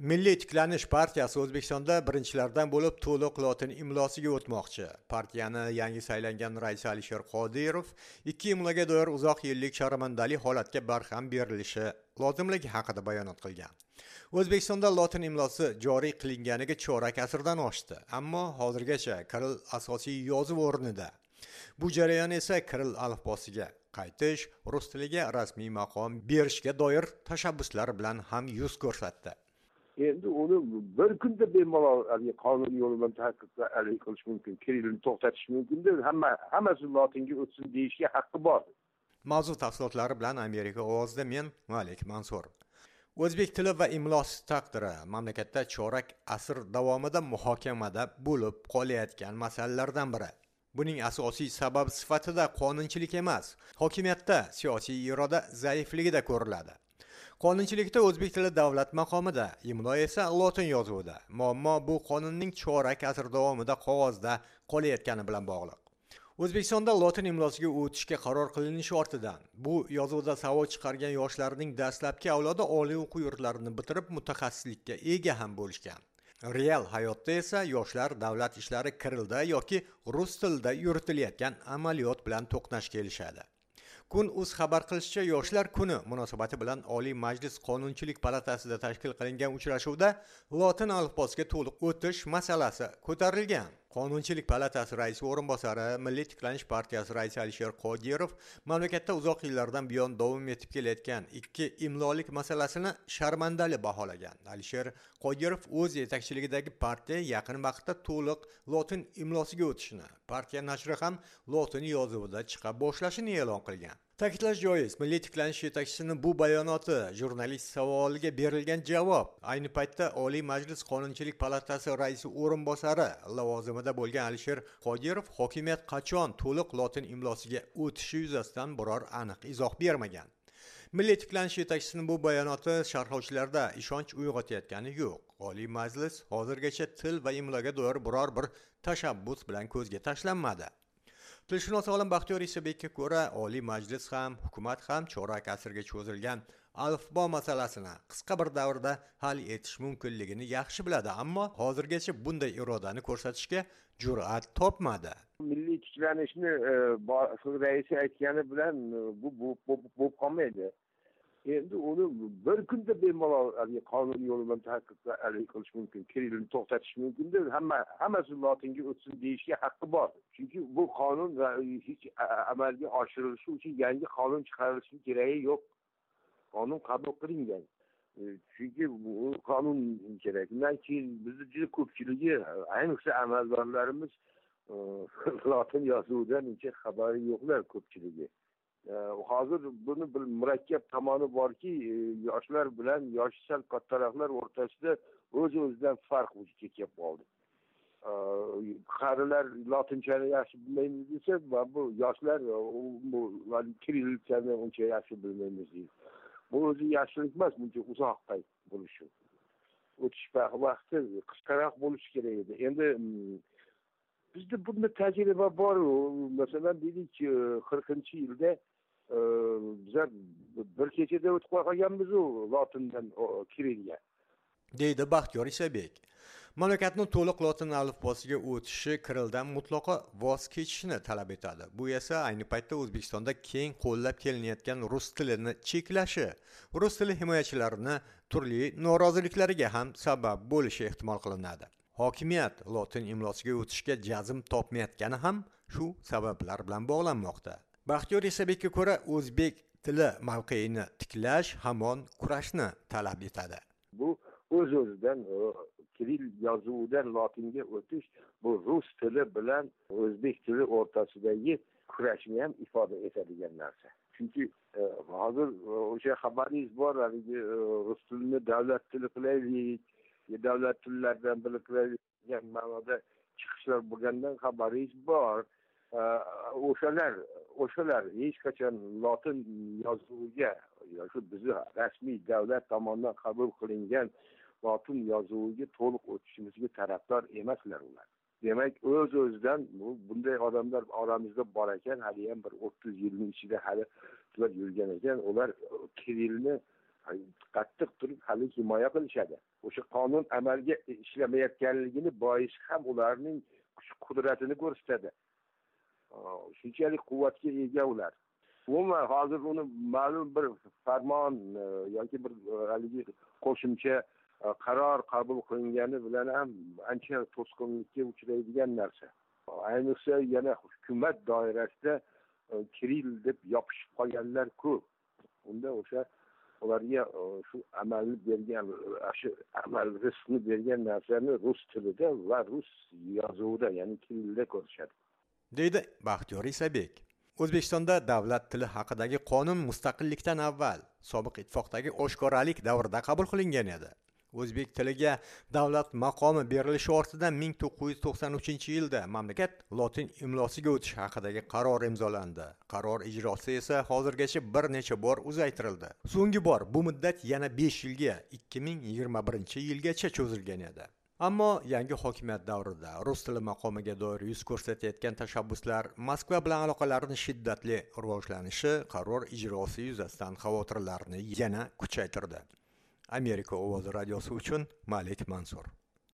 milliy tiklanish partiyasi o'zbekistonda birinchilardan bo'lib to'liq lotin imlosiga o'tmoqchi. Partiyani yangi saylangan raisi alisher qodirov ikki imloga doir uzoq yillik sharmandali holatga barham berilishi lozimligi haqida bayonot qilgan. O'zbekistonda lotin imlosi joriy qilinganiga chorak asrdan oshdi ammo hozirgacha kiril asosiy yozuv o'rnida. Bu jarayon esa kiril alifbosiga qaytish rus tiliga rasmiy maqom berishga doir tashabbuslar bilan ham yuz ko'rsatdi. Endi uni bir kunda bemalol haligi qonun yo'li bilan taqiqqa qilish mumkin kirillni to'xtatish mumkinda hamma hammasi lotinga o'tsin deyishga haqqi bor. Mavzu tafsilotlari bilan amerika ovozida men malik mansur. O'zbek tili va imlosi taqdiri mamlakatda chorak asr davomida muhokamada bo'lib qolayotgan masalalardan biri. Buning asosiy sababi sifatida qonunchilik emas hokimiyatda siyosiy iroda zaifligida ko'riladi. Qonunchilikda o'zbek tili davlat maqomida. Imlo esa lotin yozuvida. Muammo bu qonunning chorak asr davomida qog'ozda qolayotgani bilan bog'liq. O'zbekistonda lotin imlosiga o'tishga qaror qilinishi ortidan. Bu yozuvda savol chiqargan yoshlarning dastlabki avlodi oliy o'quv yurtlarini bitirib mutaxassislikka ega ham bo'lishgan. Real hayotda esa yoshlar davlat ishlari kirilda yoki rus tilida yuritilayotgan amaliyot bilan to'qnash kelishadi. Kun uz xabar qilishicha yoshlar kuni munosabati bilan oliy majlis qonunchilik palatasida tashkil qilingan uchrashuvda lotin alifbosiga to'liq o'tish masalasi ko'tarilgan. Qonunchilik palatasi raisi o'rinbosari milliy tiklanish partiyasi raisi alisher qodirov mamlakatda uzoq yillardan buyon davom etib kelayotgan ikki imlolik masalasini sharmandali baholagan. Alisher qodirov o'z yetakchiligidagi partiya yaqin vaqtda to'liq lotin imlosiga o'tishini partiya nashri ham lotin yozuvida chiqa boshlashini e'lon qilgan. Ta'kidlash joiz. Milliy tiklanish yetakchisini bu bayonoti jurnalist savoliga berilgan javob. Ayni paytda oliy majlis qonunchilik palatasi raisi o'rinbosari lavozimida bo'lgan alisher qodirov hokimiyat qachon to'liq lotin imlosiga o'tishi yuzasidan biror aniq izoh bermagan. Milliy tiklanish yetakchisini bu bayonoti sharhlovchilarda ishonch uyg'otayotgani yo'q. Oliy majlis hozirgacha til va imloga doir biror bir tashabbus bilan ko'zga tashlanmadi. Tilshunos olim baxtiyor isabekka ko'ra oliy majlis ham hukumat ham chorak asrga cho'zilgan. Alifbo masalasini qisqa bir davrda hal etish mumkinligini yaxshi biladi ammo hozirgacha bunday irodani ko'rsatishga jur'at topmadi. Milliy tiklanishni e, raisi aytgani bilan e, bu bo'lib qolmaydi. Endi uni bir kunda bemalol haligi qonun yo'li bilan taqiqqa haligi qilish mumkin kirillni to'xtatish mumkinda hamma hammasi lotinga o'tsin deyishga haqqi bor. Chunki bu qonun hech amalga oshirilishi uchun yangi qonun chiqarilishi keragi yo'q. Qonun qabul qilingan. E, chunki bu qonun kerak. Undan keyin bizni juda ko'pchiligi ayniqsa amaldorlarimiz e, lotin yozuvidan uncha xabari yo'qlar ko'pchiligi. Hozir buni bir murakkab tomoni borki e, yoshlar bilan yoshi sal kattaroqlar o'rtasida o'z o'zidan farq vujudga kelib qoldi. Qarilar lotinchani yaxshi bilmaymiz desa va bu yoshlar e, kirillitsani uncha yaxshi bilmaymiz deydi. Bu o'zi yaxshilik emas buncha uzoq bo'lishi. O'tish vaqti qisqaroq bo'lishi kerak edi. Endi mm, bizda bunda tajriba bor masalan deylik qirqinchi yilda e, bizlar bir kechada o'tib qolganmizu lotindan kirillga deydi baxtiyor isabek mamlakatni to'liq lotin alifbosiga o'tishi kirildan mutlaqo voz kechishni talab etadi. Bu esa ayni paytda o'zbekistonda keng qo'llab kelinayotgan rus tilini cheklashi rus tili himoyachilarini turli noroziliklariga ham sabab bo'lishi ehtimol qilinadi. Hokimiyat lotin imlosiga o'tishga jazm topmayotgani ham shu sabablar bilan bog'lanmoqda. Baxtiyor esabekka ko'ra o'zbek tili mavqeini tiklash hamon kurashni talab etadi. Bu o'z o'zidan kirill yozuvidan lotinga o'tish bu rus tili bilan o'zbek tili o'rtasidagi kurashni ham ifoda etadigan narsa. Chunki e, hozir e, o'sha xabaringiz bor haligi e, rus tilini davlat tili qilaylik davlat tillaridan biriktirilgan ma'noda chiqishlar bo'lgandan xabaringiz bor. O'shalar o'shalar hech qachon lotin yozuviga shu bizni rasmiy davlat tomonidan qabul qilingan lotin yozuviga to'liq o'tishimizga tarafdor emaslar ular. Demak o'z o'zidan bunday odamlar oramizda bor ekan haliyam bir o'ttiz yilni ichida hali ular yurgan ekan. Ular kirillni qattiq turib hali himoya qilishadi. O'sha qonun amalga ishlamayotganligini boisi ham ularning kuch qudratini ko'rsatadi. Shunchalik quvvatga ega ular. Umuman hozir uni ma'lum bir farmon e, yoki bir e, haligi qo'shimcha e, qaror qabul qilingani bilan ham ancha to'sqinlikka uchraydigan narsa. Ayniqsa yana hukumat doirasida kiril deb yopishib qolganlar ko'p. Unda o'sha ularga e, shu amalni bergan shu amal rizqni bergan narsani rus tilida va rus yozuvida ya'ni kirilda ko'rishadi. Deydi baxtiyor isabek. O'zbekistonda davlat tili haqidagi qonun mustaqillikdan avval sobiq ittifoqdagi oshkoralik davrida qabul qilingan edi. O'zbek tiliga davlat maqomi berilishi ortidan 1993 yilda mamlakat lotin imlosiga o'tish haqidagi qaror imzolandi. Qaror ijrosi esa hozirgacha bir necha bor uzaytirildi. So'nggi bor bu muddat yana 5 yilga 2021 yilgacha cho'zilgan edi. Ammo yangi hokimiyat davrida rus tili maqomiga doir yuz ko'rsatayotgan tashabbuslar moskva bilan aloqalarni shiddatli rivojlanishi qaror ijrosi yuzasidan xavotirlarni yana kuchaytirdi. Amerika ovozi radiosi uchun malik mansur